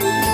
Música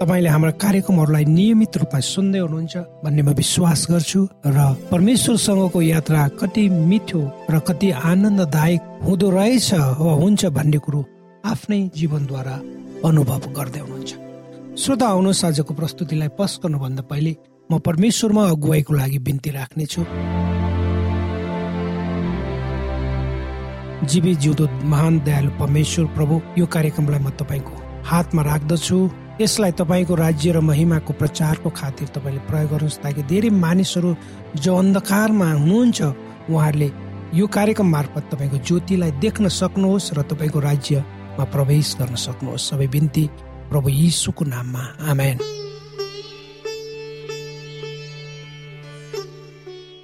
तपाईँले हाम्रा कार्यक्रमहरूलाई नियमित रूपमा सुन्दै हुनुहुन्छ भन्ने म विश्वास गर्छु र परमेश्वरसँगको यात्रा कति मिठो र कति आनन्ददायक हुँदो रहेछ वा हुन्छ भन्ने कुरो आफ्नै जीवनद्वारा अनुभव गर्दै हुनुहुन्छ। श्रोता आउनुहोस् आजको प्रस्तुतिलाई पस गर्नुभन्दा पहिले म परमेश्वरमा अगुवाईको लागि बिन्ती राख्नेछु। जीवी जिउँदो महान दयालु परमेश्वर प्रभु यो कार्यक्रमलाई म तपाईँको हातमा राख्दछु। यसलाई तपाईँको राज्य र महिमाको प्रचारको खातिर तपाईँले प्रयोग गर्नुहोस् ताकि धेरै मानिसहरू जो अन्धकारमा हुनुहुन्छ उहाँहरूले यो कार्यक्रम मार्फत तपाईँको ज्योतिलाई देख्न सक्नुहोस् र तपाईँको राज्यमा प्रवेश गर्न सक्नुहोस्। सबै बिन्ती प्रभु यीशुको नाममा। आमेन।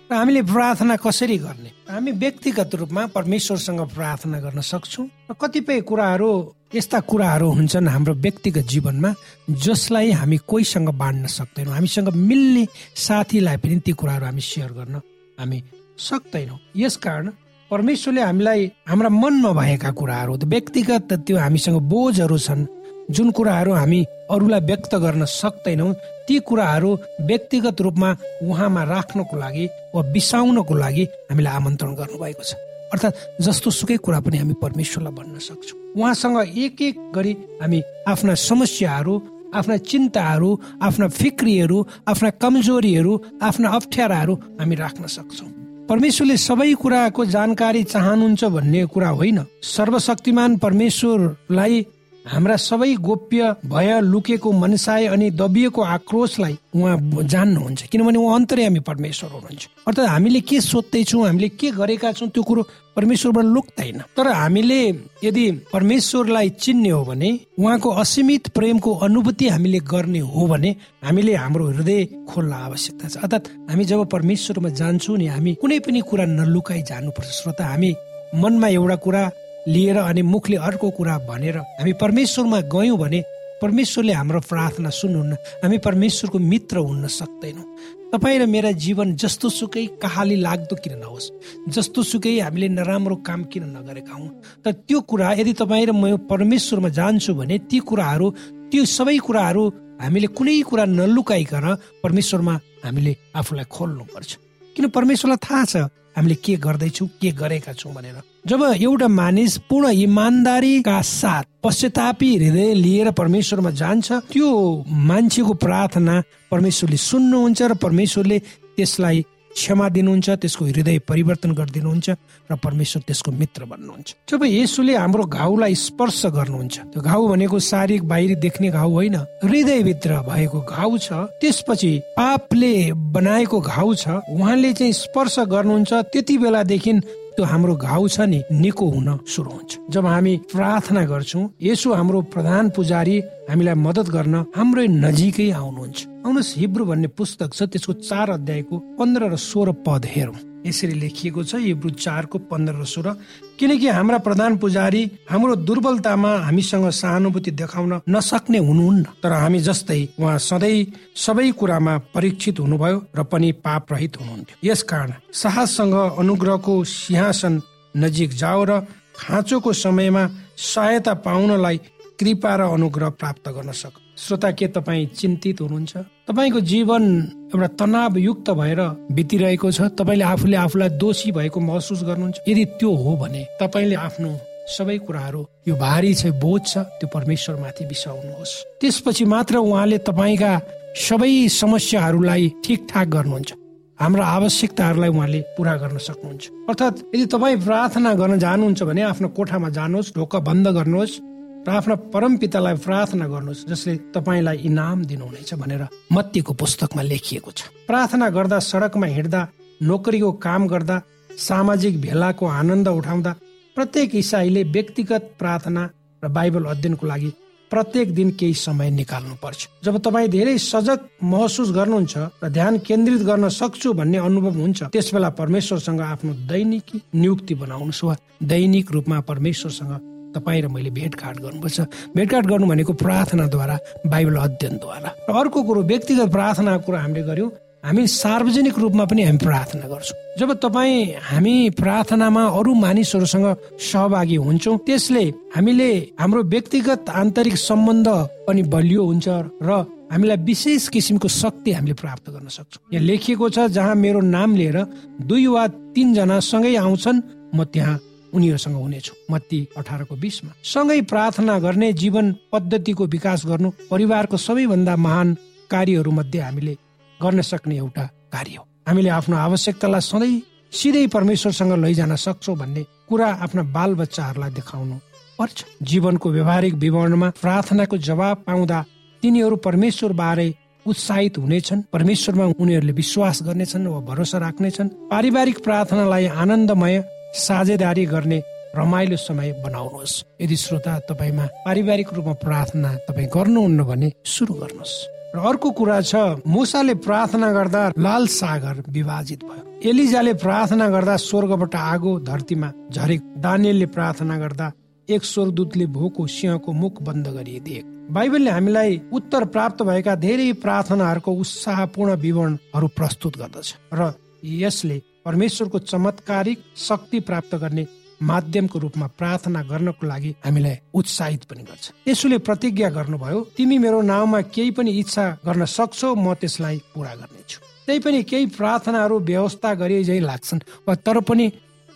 र हामीले प्रार्थना कसरी गर्ने? हामी व्यक्तिगत रूपमा परमेश्वरसँग प्रार्थना गर्न सक्छौँ र कतिपय कुराहरू यस्ता कुराहरू हुन्छन् हाम्रो व्यक्तिगत जीवनमा जसलाई हामी कोहीसँग बाँड्न सक्दैनौँ। हामीसँग मिल्ने साथीलाई पनि ती कुराहरू हामी सेयर गर्न हामी सक्दैनौँ। यसकारण परमेश्वरले हामीलाई हाम्रा मनमा भएका कुराहरू व्यक्तिगत त्यो हामीसँग बोझहरू छन् जुन कुराहरू हामी अरूलाई व्यक्त गर्न सक्दैनौँ ती कुराहरू व्यक्तिगत रूपमा उहाँमा राख्नको लागि वा बिसाउनको लागि हामीलाई आमन्त्रण गर्नुभएको छ। अर्थात् जस्तो सुकै कुरा पनि हामी परमेश्वरलाई भन्न सक्छौँ। उहाँसँग एक एक गरी हामी आफ्ना समस्याहरू आफ्ना चिन्ताहरू आफ्ना फिक्रीहरू आफ्ना कमजोरीहरू आफ्ना अप्ठ्याराहरू हामी राख्न सक्छौँ। परमेश्वरले सबै कुराको जानकारी चाहनुहुन्छ भन्ने कुरा होइन। सर्वशक्तिमान परमेश्वरलाई हाम्रा सबै गोप्य भय लुकेको मनसाय अनि दबिएको आक्रोशलाई उहाँ जान्नुहुन्छ किनभने उहाँ अन्तर्यामी परमेश्वर हुनुहुन्छ। अर्थात् हामीले के सोध्दैछौँ हामीले के गरेका छौँ त्यो कुरो परमेश्वरबाट लुक्दैन। तर हामीले यदि परमेश्वरलाई चिन्ने हो भने उहाँको असीमित प्रेमको अनुभूति हामीले गर्ने हो भने हामीले हाम्रो हृदय खोल्न आवश्यकता छ। अर्थात् हामी जब परमेश्वरमा जान्छौँ नि हामी कुनै पनि कुरा नलुकाइ जानुपर्छ। श्रोता हामी मनमा एउटा कुरा लिएर अनि मुखले अर्को कुरा भनेर हामी परमेश्वरमा गयौँ भने परमेश्वरले हाम्रो प्रार्थना सुन्नुहुन्न। हामी परमेश्वरको मित्र हुन सक्दैनौँ। तपाईँ र मेरा जीवन जस्तो सुकै कहाली लाग्दो किन नहोस्? जस्तो सुकै हामीले नराम्रो काम किन नगरेका हौँ? तर त्यो कुरा यदि तपाईँ र म परमेश्वरमा जान्छु भने ती कुराहरू त्यो सबै कुराहरू हामीले कुनै कुरा नलुकाइकन परमेश्वरमा हामीले आफूलाई खोल्नु पर्छ किन परमेश्वरलाई थाहा छ? हामीले के गर्दैछौँ के गरेका छौँ भनेर। जब एउटा मानिस पूर्ण इमान्दारीका साथ पश्चातापी हृदय लिएर परमेश्वरमा जान्छ त्यो मान्छेको प्रार्थना परमेश्वरले सुन्नुहुन्छ र परमेश्वरले त्यसलाई क्षमा दिनुहुन्छ त्यसको हृदय परिवर्तन गरिदिनुहुन्छ र परमेश्वर त्यसको मित्र बन्नुहुन्छ। जब यसुले हाम्रो घाउलाई स्पर्श गर्नुहुन्छ त्यो घाउ भनेको शारीरिक बाहिर देख्ने घाउ होइन हृदयभित्र भएको घाउ छ त्यसपछि पापले बनाएको घाउ छ उहाँले चाहिँ स्पर्श गर्नुहुन्छ त्यति बेलादेखि त्यो हाम्रो घाउ छ नि निको हुन सुरु हुन्छ। जब हामी प्रार्थना गर्छौँ यसो हाम्रो प्रधान पुजारी हामीलाई मदत गर्न हाम्रो नजिकै आउनुहुन्छ। आउनुहोस् हिब्रू भन्ने पुस्तक छ त्यसको चार अध्यायको पन्ध्र र सोह्र पद हेरौँ। यसरी लेखिएको छ हिब्रू चारको पन्ध्र र सोह्र। किनकि हाम्रा प्रधान पुजारी हाम्रो दुर्बलतामा हामीसँग सहानुभूति देखाउन नसक्ने हुनुहुन्न। तर हामी जस्तै उहाँ सधैँ सबै कुरामा परीक्षित हुनुभयो र पनि पाप रहित हुनुहुन्थ्यो यसकारण साहससँग अनुग्रहको सिंहासन नजिक जाओ र खाँचोको समयमा सहायता पाउनलाई कृपा र अनुग्रह प्राप्त गर्न सक। श्रोता के तपाईँ चिन्तित हुनुहुन्छ? तपाईँको जीवन एउटा तनावयुक्त भएर बितिरहेको छ। तपाईँले आफूले आफूलाई दोषी भएको महसुस गर्नुहुन्छ। यदि त्यो हो भने तपाईँले आफ्नो सबै कुराहरू यो भारी छ बोझ छ त्यो परमेश्वर माथि बिसाउनुहोस्। त्यसपछि मात्र उहाँले तपाईँका सबै समस्याहरूलाई ठिकठाक गर्नुहुन्छ। हाम्रो आवश्यकताहरूलाई उहाँले पुरा गर्न सक्नुहुन्छ। अर्थात् यदि तपाईँ प्रार्थना गर्न जानुहुन्छ भने आफ्नो कोठामा जानुहोस् ढोका बन्द गर्नुहोस्। र आफ्ना परम पितालाई प्रार्थना गर्नुहोस् जसले तपाईँलाई इनाम दिनुहुनेछ भनेर मत्तीको पुस्तकमा लेखिएको छ। प्रार्थना गर्दा सडकमा हिँड्दा नोकरीको काम गर्दा सामाजिक भेलाको आनन्द उठाउँदा प्रत्येक इसाईले व्यक्तिगत प्रार्थना र बाइबल अध्ययनको लागि प्रत्येक दिन केही समय निकाल्नु पर्छ जब तपाईँ धेरै सजग महसुस गर्नुहुन्छ र ध्यान केन्द्रित गर्न सक्छु भन्ने अनुभव हुन्छ त्यस बेला परमेश्वरसँग आफ्नो दैनिकी नियुक्ति बनाउनुहोस् वा दैनिक रूपमा परमेश्वरसँग तपाईँ र मैले भेटघाट गर्नुपर्छ। भेटघाट गर्नु भनेको प्रार्थनाद्वारा बाइबल अध्ययनद्वारा। र अर्को कुरो व्यक्तिगत प्रार्थनाको कुरा हामीले गऱ्यौँ हामी सार्वजनिक रूपमा पनि हामी प्रार्थना गर्छौँ। जब तपाईँ हामी प्रार्थनामा अरू मानिसहरूसँग सहभागी हुन्छौँ त्यसले हामीले हाम्रो व्यक्तिगत आन्तरिक सम्बन्ध पनि बलियो हुन्छ र हामीलाई विशेष किसिमको शक्ति हामीले प्राप्त गर्न सक्छौँ। यहाँ लेखिएको छ जहाँ मेरो नाम लिएर दुई वा तिनजना सँगै आउँछन् म त्यहाँ उनीहरूसँग हुनेछु। मत्ती अठारको बिसमा। सँगै प्रार्थना गर्ने जीवन पद्धतिको विकास गर्नु परिवारको सबैभन्दा महान कार्यहरू मध्ये हामीले गर्न सक्ने एउटा कार्य हो। हामीले आफ्नो आवश्यकतालाई सधैँ सिधै परमेश्वरसँग लैजान सक्छौँ भन्ने कुरा आफ्ना बाल बच्चाहरूलाई देखाउनु पर्छ। जीवनको व्यवहारिक विवरणमा प्रार्थनाको जवाब पाउँदा तिनीहरू परमेश्वर बारे उत्साहित हुनेछन्। परमेश्वरमा उनीहरूले विश्वास गर्नेछन् वा भरोसा राख्नेछन्। पारिवारिक प्रार्थनालाई आनन्दमय साझेदारी गर्ने रमाइलो समय बनाउनुहोस्। यदि श्रोता तपाईँमा पारिवारिक रूपमा प्रार्थना तपाईँ गर्नुहुन्न भने सुरु गर्नुहोस्। र अर्को कुरा छ मुसाले प्रार्थना गर्दा लाल सागर विभाजित भयो। एलिजाले प्रार्थना गर्दा स्वर्गबाट आगो धरतीमा झरे दानियलले प्रार्थना गर्दा एक स्वर्गदूतले भोको सिंहको मुख बन्द गरिदिए। बाइबलले हामीलाई उत्तर प्राप्त भएका धेरै प्रार्थनाहरूको उत्साहपूर्ण विवरणहरू प्रस्तुत गर्दछ। र यसले परमेश्वरको चमत्कारिक शक्ति प्राप्त गर्ने माध्यमको रूपमा प्रार्थना गर्नको लागि हामीलाई उत्साहित पनि गर्छ। यसोले प्रतिज्ञा गर्नुभयो तिमी मेरो नाउँमा केही पनि इच्छा गर्न सक्छौ म त्यसलाई पुरा गर्नेछु। त्यही पनि केही प्रार्थनाहरू व्यवस्था गरे झै लाग्छन् वा तर पनि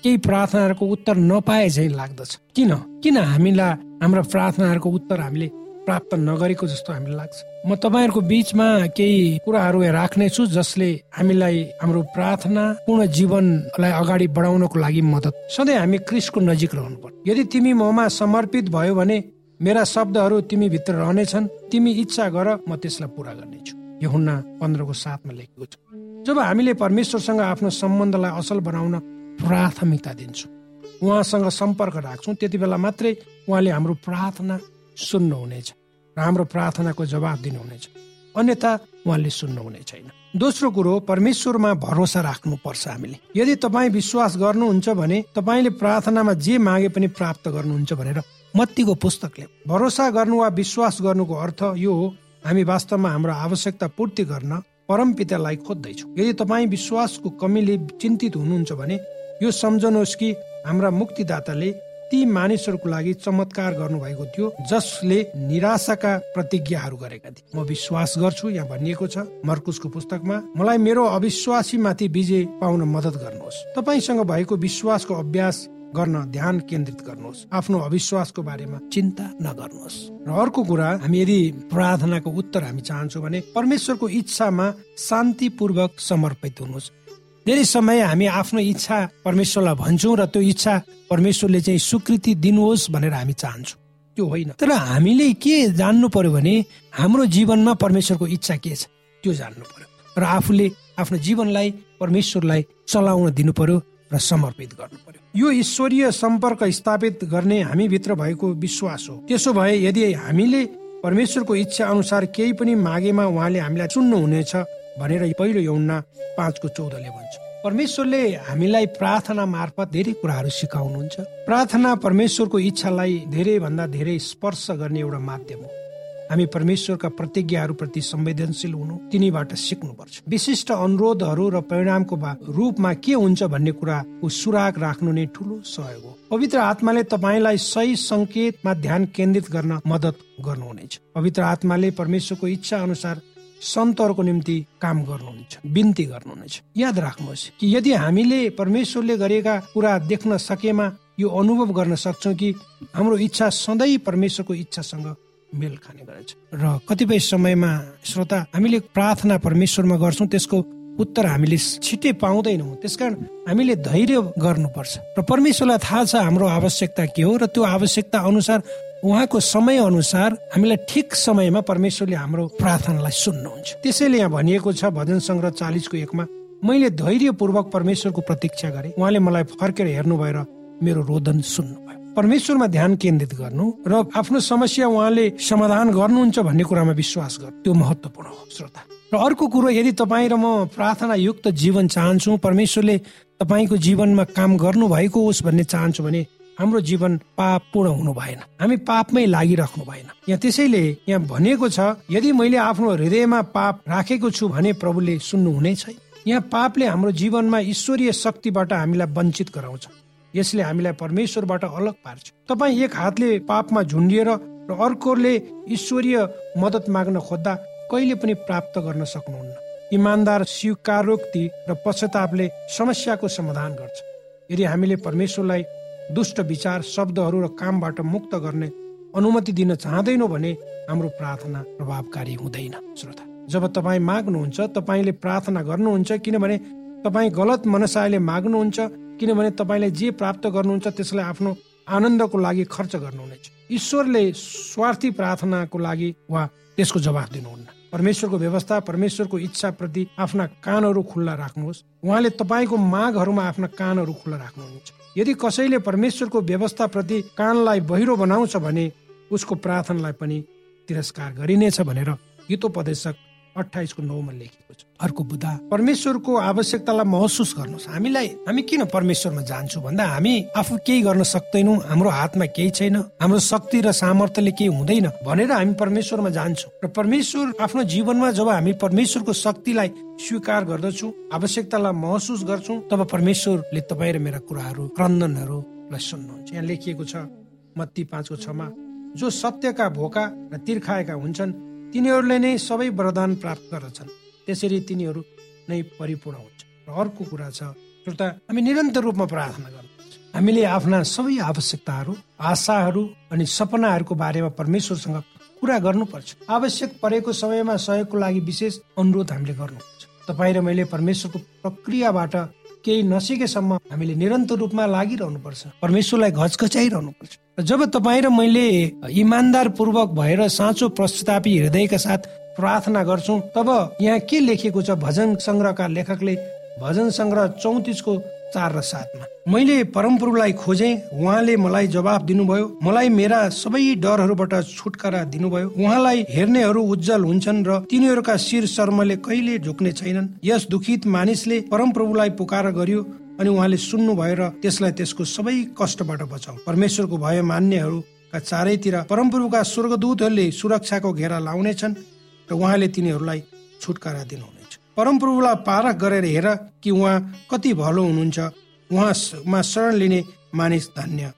केही प्रार्थनाहरूको उत्तर नपाए झै लाग्दछ। किन? किन हामीलाई हाम्रो प्रार्थनाहरूको उत्तर हामीले प्राप्त नगरेको जस्तो हामीलाई लाग्छ। म तपाईँहरूको बिचमा केही कुराहरू राख्नेछु जसले हामीलाई हाम्रो प्रार्थना पूर्ण जीवनलाई अगाडि बढाउनको लागि मद्दत। सधैँ हामी क्रिसको नजिक रहनु पर्छ यदि तिमी ममा समर्पित भयो भने मेरा शब्दहरू तिमी भित्र रहनेछन्। तिमी इच्छा गर म त्यसलाई पुरा गर्नेछु। यो हुन्न पन्ध्रको साथमा लेखेको छ। जब हामीले परमेश्वरसँग आफ्नो सम्बन्धलाई असल बनाउन प्राथमिकता दिन्छौँ उहाँसँग सम्पर्क राख्छौँ त्यति बेला मात्रै उहाँले हाम्रो प्रार्थना सुन्नुहुनेछ। र हाम्रो प्रार्थनाको जवाब दिनुहुनेछ। अन्यथा उहाँले सुन्नुहुने छैन। दोस्रो कुरो परमेश्वरमा भरोसा राख्नु पर्छ हामीले। यदि तपाईँ विश्वास गर्नुहुन्छ भने तपाईँले प्रार्थनामा जे मागे पनि प्राप्त गर्नुहुन्छ भनेर मत्तीको पुस्तकले। भरोसा गर्नु वा विश्वास गर्नुको अर्थ यो हो हामी वास्तवमा हाम्रो आवश्यकता पूर्ति गर्न परम पितालाई खोज्दैछौँ। यदि तपाईँ विश्वासको कमीले चिन्तित हुनुहुन्छ भने यो सम्झनुहोस् कि हाम्रा मुक्तिदाताले ती मानिसहरूको लागि चमत्कार गर्नुभएको थियो जसले निराशाका प्रतिज्ञाहरू गरेका थिए। म विश्वास गर्छु यहाँ भनिएको छ मर्कुसको पुस्तकमा मलाई मेरो अविश्वासी माथि विजय पाउन मदत गर्नुहोस्। तपाईँसँग भएको विश्वासको अभ्यास गर्न ध्यान केन्द्रित गर्नुहोस्। आफ्नो अविश्वासको बारेमा चिन्ता नगर्नुहोस्। र अर्को कुरा हामी यदि प्रार्थनाको उत्तर हामी चाहन्छौँ भने परमेश्वरको इच्छामा शान्तिपूर्वक समर्पित हुनुहोस्। धेरै समय हामी आफ्नो इच्छा परमेश्वरलाई भन्छौँ र त्यो इच्छा परमेश्वरले चाहिँ स्वीकृति दिनुहोस् भनेर हामी चाहन्छौँ। त्यो होइन। तर हामीले के जान्नु पर्यो भने हाम्रो जीवनमा परमेश्वरको इच्छा के छ त्यो जान्नु पर्यो। र आफूले आफ्नो जीवनलाई परमेश्वरलाई चलाउन दिनु पर्यो र समर्पित गर्नु पर्यो। यो ईश्वरीय सम्पर्क स्थापित गर्ने हामीभित्र भएको विश्वास हो। त्यसो भए यदि हामीले परमेश्वरको इच्छा अनुसार केही पनि मागेमा उहाँले हामीलाई चुन्नुहुनेछ भनेर पहिलो यौना पाँचको चौधले भन्छ। परमेश्वरले हामीलाई प्रार्थना मार्फत धेरै कुराहरू सिकाउनुहुन्छ। प्रार्थना परमेश्वरको इच्छालाई धेरै भन्दा धेरै स्पर्श गर्ने एउटा माध्यम हो। हामी परमेश्वरका प्रतिज्ञाहरूप्रति संवेदनशील हुनु तिनीबाट सिक्नुपर्छ। विशिष्ट अनुरोधहरू र परिणामको रूपमा के हुन्छ भन्ने कुराको सुराग राख्नु नै ठुलो सहयोग हो। पवित्र आत्माले तपाईँलाई सही संकेतमा ध्यान केन्द्रित गर्न मदत गर्नुहुनेछ। पवित्र आत्माले परमेश्वरको इच्छा अनुसार सन्तहरूको निम्ति काम गर्नुहुन्छ बिन्ती गर्नुहुनेछ। याद राख्नुहोस् कि यदि हामीले परमेश्वरले गरेका कुरा देख्न सकेमा यो अनुभव गर्न सक्छौँ कि हाम्रो इच्छा सधैँ परमेश्वरको इच्छासँग मेल खाने गरेछ र कतिपय समयमा श्रोता हामीले प्रार्थना परमेश्वरमा गर्छौँ त्यसको उत्तर हामीले छिट्टै पाउँदैनौँ। त्यसकारण हामीले धैर्य गर्नुपर्छ। र परमेश्वरलाई थाहा छ हाम्रो आवश्यकता के हो र त्यो आवश्यकता अनुसार उहाँको समय अनुसार हामीलाई ठिक समयमा परमेश्वरले हाम्रो प्रार्थनालाई सुन्नुहुन्छ। त्यसैले यहाँ भनिएको छ भजन सङ्ग्रह चालिसको एकमा मैले धैर्यपूर्वक परमेश्वरको प्रतीक्षा गरेँ। उहाँले मलाई फर्केर हेर्नु भएर मेरो रोदन सुन्नुभयो। परमेश्वरमा ध्यान केन्द्रित गर्नु र आफ्नो समस्या उहाँले समाधान गर्नुहुन्छ भन्ने कुरामा विश्वास गर्नु त्यो महत्वपूर्ण हो श्रोता। र अर्को कुरो यदि तपाईँ र म प्रार्थना युक्त जीवन चाहन्छौ परमेश्वरले तपाईँको जीवनमा काम गर्नु भएको होस् भन्ने चाहन्छु भने हाम्रो जीवन पाप पूर्ण हुनु भएन। हामी पापमै लागिराख्नु भएन। यहाँ त्यसैले यहाँ भनिएको छ यदि मैले आफ्नो हृदयमा पाप राखेको छु भने प्रभुले सुन्नु हुने छैन। यहाँ पापले हाम्रो जीवनमा ईश्वरीय शक्तिबाट हामीलाई वञ्चित गराउँछ। यसले हामीलाई परमेश्वरबाट अलग पार्छ। तपाईँ एक हातले पापमा झुन्डिएर र अर्कोले ईश्वरीय मद्दत माग्न खोज्दा कहिले पनि प्राप्त गर्न सक्नुहुन्न। इमान्दार स्वीकारोक्ति र पश्चातापले समस्याको समाधान गर्छ। यदि हामीले परमेश्वरलाई दुष्ट विचार शब्दहरू र कामबाट मुक्त गर्ने अनुमति दिन चाहँदैनौँ भने हाम्रो प्रार्थना प्रभावकारी हुँदैन। श्रोता जब तपाईँ माग्नुहुन्छ तपाईँले प्रार्थना गर्नुहुन्छ किनभने तपाईँ गलत मनसायले माग्नुहुन्छ किनभने तपाईँले जे प्राप्त गर्नुहुन्छ त्यसलाई आफ्नो आनन्दको लागि खर्च गर्नुहुनेछ। ईश्वरले स्वार्थी प्रार्थनाको लागि वा त्यसको जवाफ दिनुहुन्न। परमेश्वरको व्यवस्था परमेश्वरको इच्छा प्रति आफ्ना कानहरू खुल्ला राख्नुहोस्। उहाँले तपाईँको मागहरूमा आफ्ना कानहरू खुल्ला राख्नुहुन्छ। यदि कसैले परमेश्वरको व्यवस्था प्रति कानलाई बहिरो बनाउँछ भने उसको प्रार्थनालाई पनि तिरस्कार गरिनेछ भनेर हितोपदेशक अठाइसको नौमा लेखेको छ। अर्को बुधा परमेश्वरको आवश्यकतालाई महसुस गर्नुहोस्। हामीलाई हामी किन परमेश्वरमा जान्छौँ भन्दा हामी आफू केही गर्न सक्दैनौँ हाम्रो हातमा केही छैन हाम्रो शक्ति र सामर्थ्यले केही हुँदैन भनेर हामी परमेश्वरमा जान्छौँ। र परमेश्वर आफ्नो जीवनमा जब हामी परमेश्वरको शक्तिलाई स्वीकार गर्दछौँ आवश्यकतालाई महसुस गर्छौँ तब परमेश्वरले तपाईँ र मेरा कुराहरू क्रन्दनहरूलाई सुन्नुहुन्छ। यहाँ लेखिएको छ मत्ती पाँचको छमा जो सत्यका भोका र तिर्खाएका हुन्छन् तिनीहरूले नै सबै वरदान प्राप्त गर्दछन्। त्यसरी तिनीहरू नै परिपूर्ण हुन्छ र अर्को कुरा छ श्रोता हामी निरन्तर रूपमा प्रार्थना गर्नुपर्छ हामीले आफ्ना सबै आवश्यकताहरू आशाहरू अनि सपनाहरूको बारेमा परमेश्वरसँग कुरा गर्नुपर्छ। आवश्यक परेको समयमा सहयोगको लागि विशेष अनुरोध हामीले गर्नुपर्छ। तपाईँ र मैले परमेश्वरको प्रक्रियाबाट केही नसिकेसम्म हामीले निरन्तर रूपमा लागिरहनुपर्छ। परमेश्वरलाई घचघचाइरहनु पर्छ जब तपाईँ र मैले इमान्दार पूर्वक भएर साँचो पश्चातापी हृदयका साथ प्रार्थना गर्छौँ तब यहाँ के लेखिएको छ भजन सङ्ग्रहका लेखकले? भजन सङ्ग्रह चौतिसको चार र सातमा। मैले परमप्रभुलाई खोजे उहाँले मलाई जवाब दिनुभयो। मलाई मेरा सबै डरहरूबाट छुटकारा दिनुभयो। उहाँलाई हेर्नेहरू उज्जवल हुन्छन् र तिनीहरूका शिर शर्मले कहिले झुक्ने छैनन्। यस दुखित मानिसले परमप्रभुलाई पुकार गर्यो अनि उहाँले सुन्नु भयो र त्यसलाई त्यसको सबै कष्टबाट बचाउ। परमेश्वरको भय मान्नेहरूका चारैतिर परमप्रभुका स्वर्गदूतहरूले सुरक्षाको घेरा लाउनेछन् र उहाँले तिनीहरूलाई छुटकारा दिनुहुनेछ। परमप्रभुलाई पारख गरेर हेर कि उहाँ कति भलो हुनुहुन्छ। उहाँमा शरण लिने मानिस धन्य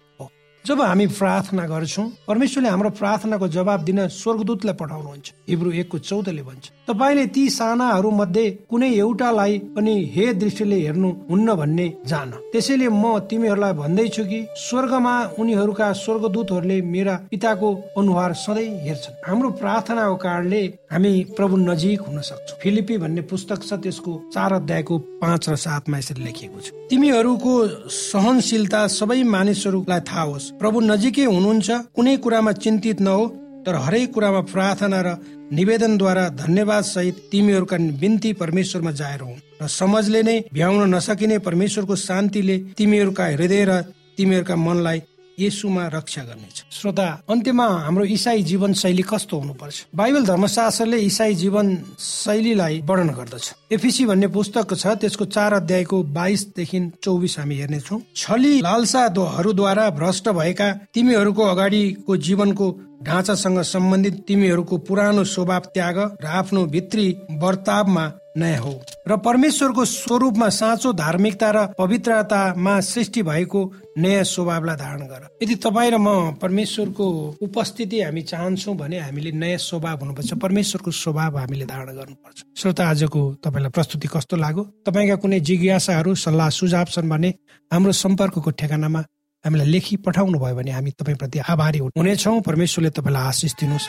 जब हामी प्रार्थना गर्छौँ परमेश्वरले हाम्रो प्रार्थनाको जवाब दिन स्वर्गदूतलाई पठाउनुहुन्छ। हिब्रू एकको चौधले भन्छ तपाईँले ती सानाहरू मध्ये कुनै एउटालाई पनि हे दृष्टिले हेर्नु हुन्न भन्ने जान। त्यसैले म तिमीहरूलाई भन्दैछु कि स्वर्गमा उनीहरूका स्वर्गदूतहरूले मेरा पिताको अनुहार सधैँ हेर्छन्। हाम्रो प्रार्थनाको कारणले हामी प्रभु नजिक हुन सक्छौँ। फिलिपी भन्ने पुस्तक छ त्यसको चार अध्यायको पाँच र सातमा यसरी लेखिएको छ। तिमीहरूको सहनशीलता सबै मानिसहरूलाई थाहा होस्। प्रभु नजिकै हुनुहुन्छ कुनै कुरामा चिन्तित नहो। तर हरेक कुरामा प्रार्थना र निवेदनद्वारा धन्यवाद सहित तिमीहरूका बिन्ती परमेश्वरमा जाएर हुन्। र समझले नै भ्याउन नसकिने परमेश्वरको शान्तिले तिमीहरूका हृदय र तिमीहरूका मनलाई यसुमा रक्षा गर्नेछ श्रोता अन्त्यमा हाम्रो इसाई जीवन शैली कस्तो हुनुपर्छ? बाइबल धर्मशास्त्रले इसाई जीवन शैलीलाई वर्णन गर्दछ। एफिसी भन्ने पुस्तक छ त्यसको चार अध्यायको बाइसदेखि चौबिस हामी हेर्नेछौँ। छली लालसाहरूद्वारा भ्रष्ट भएका तिमीहरूको अगाडिको जीवनको ढाँचासँग सम्बन्धित तिमीहरूको पुरानो स्वभाव त्याग र आफ्नो भित्री वर्तावमा नयाँ हो। र परमेश्वरको स्वरूपमा साँचो धार्मिकता र पवित्रतामा सृष्टि भएको नयाँ स्वभावलाई धारण गर। यदि तपाईँ र म परमेश्वरको उपस्थिति हामी चाहन्छौँ भने हामीले नयाँ स्वभाव हुनुपर्छ परमेश्वरको स्वभाव हामीले धारण गर्नुपर्छ। श्रोता आजको तपाईँलाई प्रस्तुति कस्तो लाग्यो? तपाईँका कुनै जिज्ञासाहरू सल्लाह सुझाव छन् भने हाम्रो सम्पर्कको ठेगानामा हामीलाई लेखी पठाउनु भयो भने हामी तपाईँप्रति आभारी हुनेछौँ। परमेश्वरले तपाईँलाई आशिष दिनुहोस्।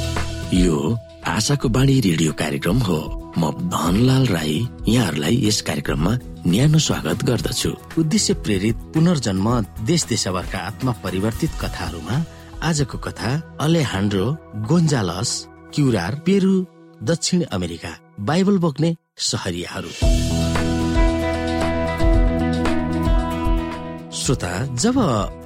यो आशाको बाणी रेडियो कार्यक्रम हो। म धनलाल राई यहाँहरूलाई यस कार्यक्रममा न्यानो स्वागत गर्दछु। उद्देश्य प्रेरित पुनर्जन्म देश देशभरका आत्मा परिवर्तित कथाहरूमा आजको कथा अलेहान्ड्रो गोन्जालस क्युरार पेरु दक्षिण अमेरिका बाइबल बोक्ने सहरियाहरू। श्रोता जब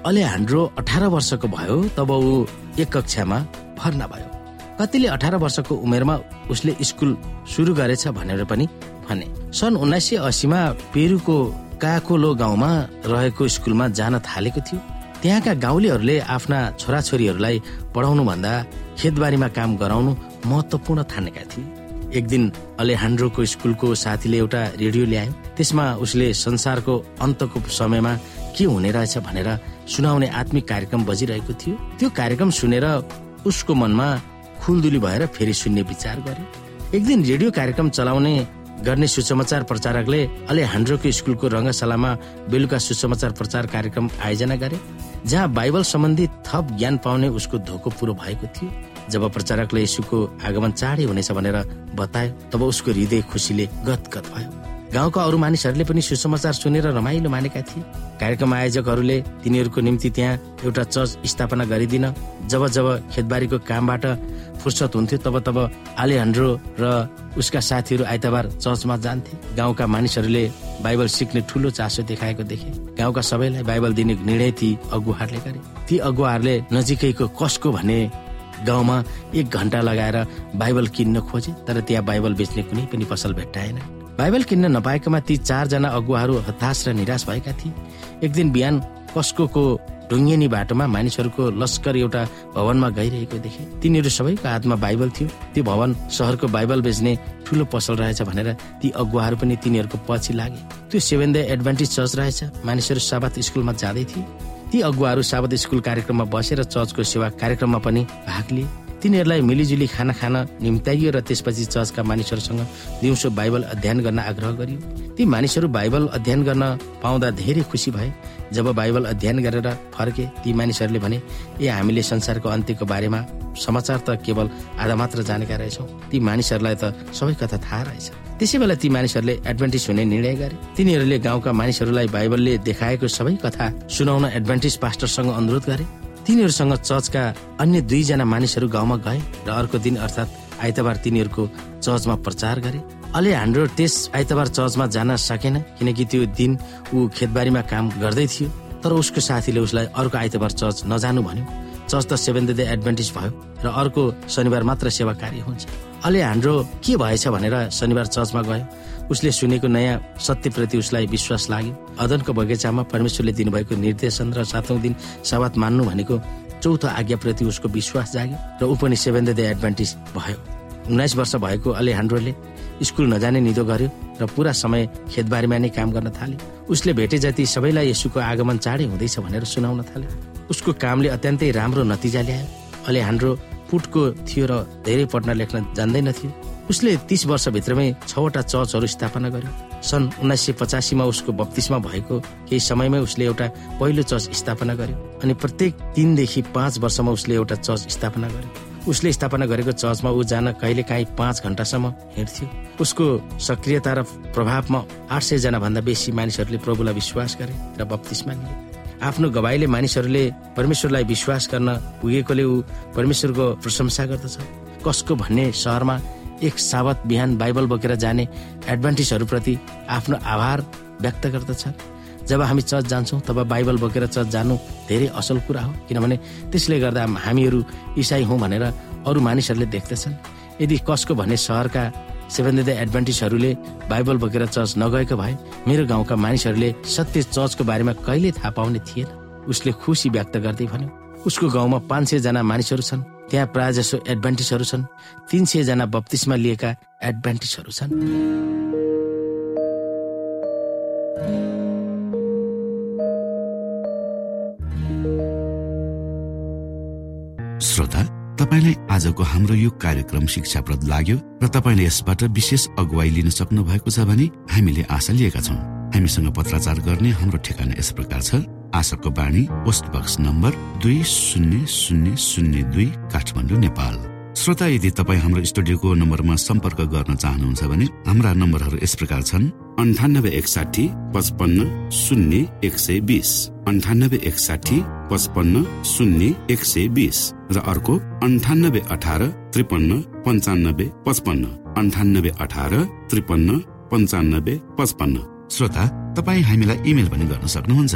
अलेहान्ड्रो अठार वर्षको भयो तब ऊ एक कक्षामा भर्ना भयो। कतिले अठार वर्षको उमेरमा उसले स्कुल सुरु गरेछ भनेर पनि भने। सन् उन्नाइस सय अस्सीमा पेरुको काकोलो गाउँमा रहेको स्कुलमा जान थालेको थियो। त्यहाँका गाउँलेहरूले आफ्ना छोराछोरीहरूलाई पढाउनु भन्दा खेतबारीमा काम गराउनु महत्वपूर्ण ठानेका थिए। एक दिन अलेहान्ड्रोको स्कुलको साथीले एउटा रेडियो ल्यायो। त्यसमा उसले संसारको अन्तको समयमा के हुने रहेछ भनेर सुनाउने आत्मिक कार्यक्रम बजिरहेको थियो। त्यो कार्यक्रम सुनेर उसको मनमा खुलदुली भएर फेरि सुन्ने विचार गरे। एक दिन रेडियो कार्यक्रम चलाउने गर्ने सुसमाचार प्रचारकले अले हान्ड्रोको स्कुलको रङ्गशालामा बेलुका सुसमाचार प्रचार कार्यक्रम आयोजना गरे जहाँ बाइबल सम्बन्धी थप ज्ञान पाउने उसको धोको पुरो भएको थियो। जब प्रचारकले यीशुको आगमन चाँडै हुनेछ भनेर बतायो तब उसको हृदय खुसीले गदगद भयो। गाउँका अरू मानिसहरूले पनि सुसमाचार सुनेर रमाइलो मानेका थिए। कार्यक्रम आयोजकहरूले तिनीहरूको निम्ति त्यहाँ एउटा चर्च स्थापना गरिदिन जब जब खेतबारीको कामबाट फुर्सद हुन्थ्यो तब तब आलेहान्ड्रो र उसका साथीहरू आइतबार चर्चमा जान्थे। गाउँका मानिसहरूले बाइबल सिक्ने ठुलो चासो देखाएको देखे। गाउँका सबैलाई बाइबल दिने निर्णय ती अगुवाहरूले गरे। ती अगुवाहरूले नजिकैको कसको भने गाउँमा एक घन्टा लगाएर बाइबल किन्न खोजे तर त्यहाँ बाइबल बेच्ने कुनै पनि पसल भेट्टाएन। बाइबल किन्न नपाएकोमा ती चारजना अगुवाहरू हताश र निराश भएका थिए। एक दिन बिहान कस्को ढुङ्गेनी बाटोमा मानिसहरूको लस्कर एउटा भवनमा गइरहेको देखे। तिनीहरू सबैको हातमा बाइबल थियो। त्यो भवन सहरको बाइबल बेच्ने ठुलो पसल रहेछ भनेर ती अगुवाहरू पनि तिनीहरूको पछि लागे। त्यो सेभेन द एडभान्टेज चर्च रहेछ। मानिसहरू साबात स्कुलमा जाँदै थिए। ती अगुवाहरू साबात स्कुल कार्यक्रममा बसेर चर्चको सेवा कार्यक्रममा पनि भाग लिए। तिनीहरूलाई मिलिजुली खाना खान निम्ताइयो र त्यसपछि चर्चका मानिसहरूसँग दिउँसो बाइबल अध्ययन गर्न आग्रह गरियो। ती मानिसहरू बाइबल अध्ययन गर्न पाउँदा धेरै खुसी भए। जब बाइबल अध्ययन गरेर फर्के ती मानिसहरूले भने ए हामीले संसारको अन्त्यको बारेमा समाचार त केवल आधा मात्र जानेका रहेछौ। ती मानिसहरूलाई त सबै कथा थाहा रहेछ त्यसै बेला ती मानिसहरूले एडभान्टेज हुने निर्णय गरे। तिनीहरूले गाउँका मानिसहरूलाई बाइबलले देखाएको सबै कथा सुनाउन एडभान्टेज पास्टरसँग अनुरोध गरे। तिनीहरूसँग चर्चका अन्य दुईजना मानिसहरू गाउँमा गए र अर्को दिन अर्थात् आइतबार तिनीहरूको चर्चमा प्रचार गरे। अलि हाम्रो त्यस आइतबार चर्चमा जान सकेन किनकि त्यो दिन ऊ खेतबारीमा काम गर्दै थियो तर उसको साथीले उसलाई अर्को आइतबार चर्च नजानु भन्यो। चर्च त सेभेन डे एडभान्टेज भयो र अर्को शनिबार मात्र सेवा कार्य हुन्छ। अलि हाम्रो के भएछ भनेर शनिबार चर्चमा गयो। उसले सुनेको नयाँ सत्यप्रति उसलाई विश्वास लाग्यो। अदनको बगैँचामा परमेश्वरले दिनुभएको निर्देशन र सातौं दिन सवात मान्नु भनेको चौथो आज्ञाप्रति उसको विश्वास जाग्यो र ऊ पनि एडभान्टेज भयो। उन्नाइस वर्ष भएको अलि हान्ड्रोले स्कुल नजाने निदो गर्यो र पुरा समय खेतबारीमा नै काम गर्न थाल्यो। उसले भेटे जति सबैलाई यसुको आगमन चाँडै हुँदैछ भनेर सुनाउन थाल्यो। उसको कामले अत्यन्तै राम्रो नतिजा ल्यायो। अलि हान्ड्रो पुटको थियो र धेरै पढ्न लेख्न जान्दैनथ्यो उसले तीस वर्षभित्रमै छवटा चर्चहरू स्थापना गर्यो। सन् उन्नाइस सय पचासीमा उसको बत्तीसमा भएको केही समयमै उसले एउटा पहिलो चर्च स्थापना गर्यो अनि प्रत्येक तिनदेखि पाँच वर्षमा उसले एउटा चर्च स्थापना गर्यो। उसले स्थापना गरेको चर्चमा ऊ जान कहिले काहीँ पाँच घन्टासम्म हिँड्थ्यो। उसको सक्रियता र प्रभावमा आठ सय जना भन्दा बेसी मानिसहरूले प्रभुलाई विश्वास गरे र बत्तीसमा लिए आफ्नो गवाईले मानिसहरूले परमेश्वरलाई विश्वास गर्न पुगेकोले ऊ परमेश्वरको प्रशंसा गर्दछ। कसको भन्ने सहरमा एक साबत बिहान बाइबल बोकेर जाने एडभान्टेजहरूप्रति आफ्नो आभार व्यक्त गर्दछ जब हामी चर्च जान्छौँ तब बाइबल बोकेर चर्च जानु धेरै असल कुरा हो किनभने त्यसले गर्दा हामीहरू इसाई हौँ भनेर अरू मानिसहरूले देख्दछन्। यदि कसको भने सहरका सेभेन डे एडभान्टेजहरूले बाइबल बोकेर चर्च नगएको भए मेरो गाउँका मानिसहरूले सत्य चर्चको बारेमा कहिले थाहा पाउने थिएन। उसले खुसी व्यक्त गर्दै भन्यो उसको गाउँमा पाँच सय जना मानिसहरू छन्। त्यहाँ प्राय जसो एडभान्टेजहरू छन्। तिन सय जना बत्तिसमा लिएका एडभान्टेजहरू छन्। श्रोता तपाईँलाई आजको हाम्रो यो कार्यक्रम शिक्षाप्रद लाग्यो र तपाईँले यसबाट विशेष अगुवाई लिन सक्नु भएको छ भने हामीले आशा लिएका छौँ। हामीसँग पत्राचार गर्ने हाम्रो ठेगाना यस प्रकार छ। आशाको बाणी पोस्ट बक्स नम्बर दुई शून्य शून्य शून्य दुई काठमाडौँ नेपाल। श्रोता यदि तपाईँ हाम्रो स्टुडियोको नम्बरमा सम्पर्क गर्न चाहनुहुन्छ भने हाम्रा नम्बरहरू यस प्रकार छन्। अन्ठानब्बे एकसाठी पचपन्न शून्य एक सय बिस। अन्ठानब्बे एकसाठी पचपन्न शून्य एक सय बिस। र अर्को अन्ठानब्बे अठार त्रिपन्न पन्चानब्बे पचपन्न। अन्ठानब्बे अठार त्रिपन्न पन्चानब्बे पचपन्न। श्रोता तपाईँ हामीलाई इमेल पनि गर्न सक्नुहुन्छ।